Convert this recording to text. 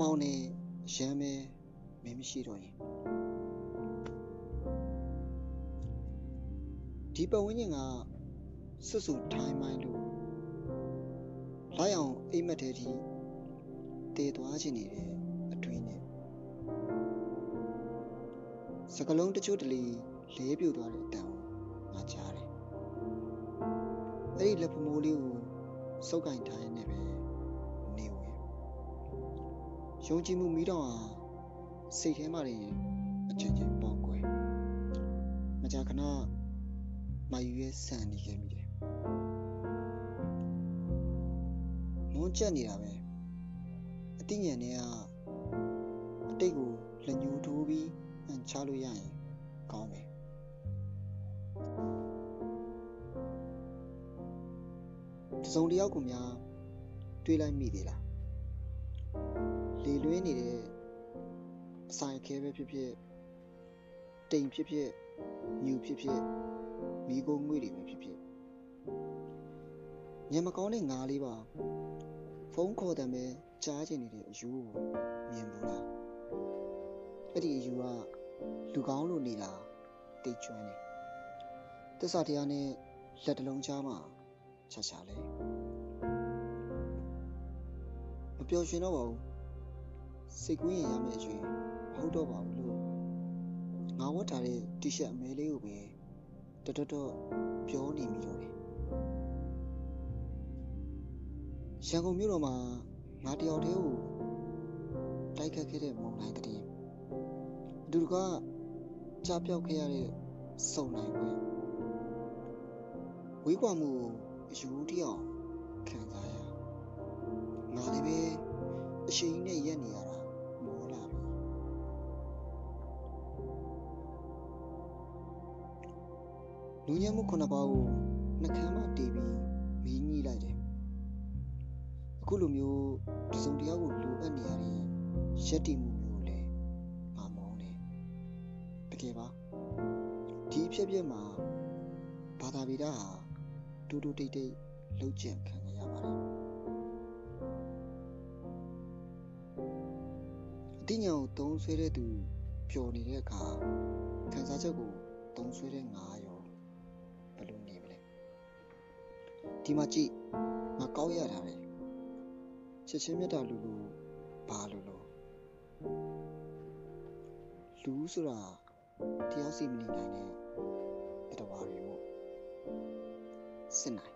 မောင်နဲ့ရမ်းမဲမင်းမရှိတော့ရင်ဒီပတ်ဝန်းကျင်ကစွတ်ဆူထိုင်းမိုင်းလို့လိုက်အောင်အိမ်မက်တဲ့ဒီတည်သွားခြင်းနေတယ်အတွင်းနဲ့စကလုံးတချို့တလေလေးပြိုသွားတဲ့အတန်ကိုငါကြားတယ်အဲ့ဒီလက်ဖမိုးလေးကိုစုပ်ကင်ထားရင်းနဲ့ပဲ ယုံကြည်မှုမိတော့ဟာစိတ်ထဲမှာနေအချင်းချင်းပေါက်ကွယ်မကြာခဏမယူရဲဆန်နေခဲ့မိတယ်မွန်းချက်နေတာပဲအတိညာဉ်တွေကအတိတ်ကိုလက်ညှိုးထိုးပြီးအန်ချလို့ရရင်ကောင်းမယ်တစုံတစ်ယောက်ကိုများတွေးလိုက်မိသေးလား လေလွင်းနေတဲ့အဆိုင်ခဲပဲဖြစ်ဖြစ်တိမ်ဖြစ်ဖြစ်ညူဖြစ်ဖြစ်မိကုန်းငွေတွေပဲဖြစ်ဖြစ်ညမကောင်းတဲ့ငါးလေးပါဖုန်းခေါ်တယ်ပဲကြားချင်နေတဲ့အယူကိုမြင်ဘူးလားအဲ့ဒီအယူကလူကောင်းလို့နေတာတိတ်ကျွမ်းနေတစ္ဆာတရားနဲ့လက်တလုံးချားမှာချာချာလဲမပျော်ရွှင်တော့ပါဘူး စိတ်ကူးရင်ရမယ့်အရွယ်မဟုတ်တော့ပါဘူးလို့ငါဝတ်ထားတဲ့တီရှပ်အမဲလေးကိုပဲတော်တော်တော်ပြောနေမိတော့တယ်ရန်ကုန်မြို့တော်မှာငါတယောက်တည်းကိုတိုက်ခတ်ခဲ့တဲ့မုံတိုင်းတည်းအတူတကကြားပြောက်ခဲ့ရတဲ့စုံနိုင်ခွင့်ဝေးကွာမှုကိုအယူတယောက်ခံစားရငါလည်းပဲအရှိန်နဲ့ရက်နေရတာ လူညံမှုခုနှစ်ပါးကိုနှကမ်းမှတီးပြီးမီးညှိလိုက်တယ်အခုလိုမျိုးတစုံတယောက်ကိုလိုအပ်နေရတဲ့ရက်တီမှုမျိုးကိုလည်းငါမောင်းတယ်တကယ်ပါဒီအဖြစ်အပျက်မှာဘာသာဗီဒဟာတူတူတိတ်တိတ်လှုပ်ကြံခံရပါတယ်အတိညာကိုသုံးဆွဲတဲ့သူပျော်နေတဲ့အခါခံစားချက်ကိုသုံးဆွဲတဲ့ငါရော ဒီမှာကြည့်ငါကောက်ရတာလေချက်ချင်းမြတ်တာလူလူဘာလူလူလူဆိုတာတရားစီမနေနိုင်တဲ့တတော်ဘာတွေမို့စစ်နိုင်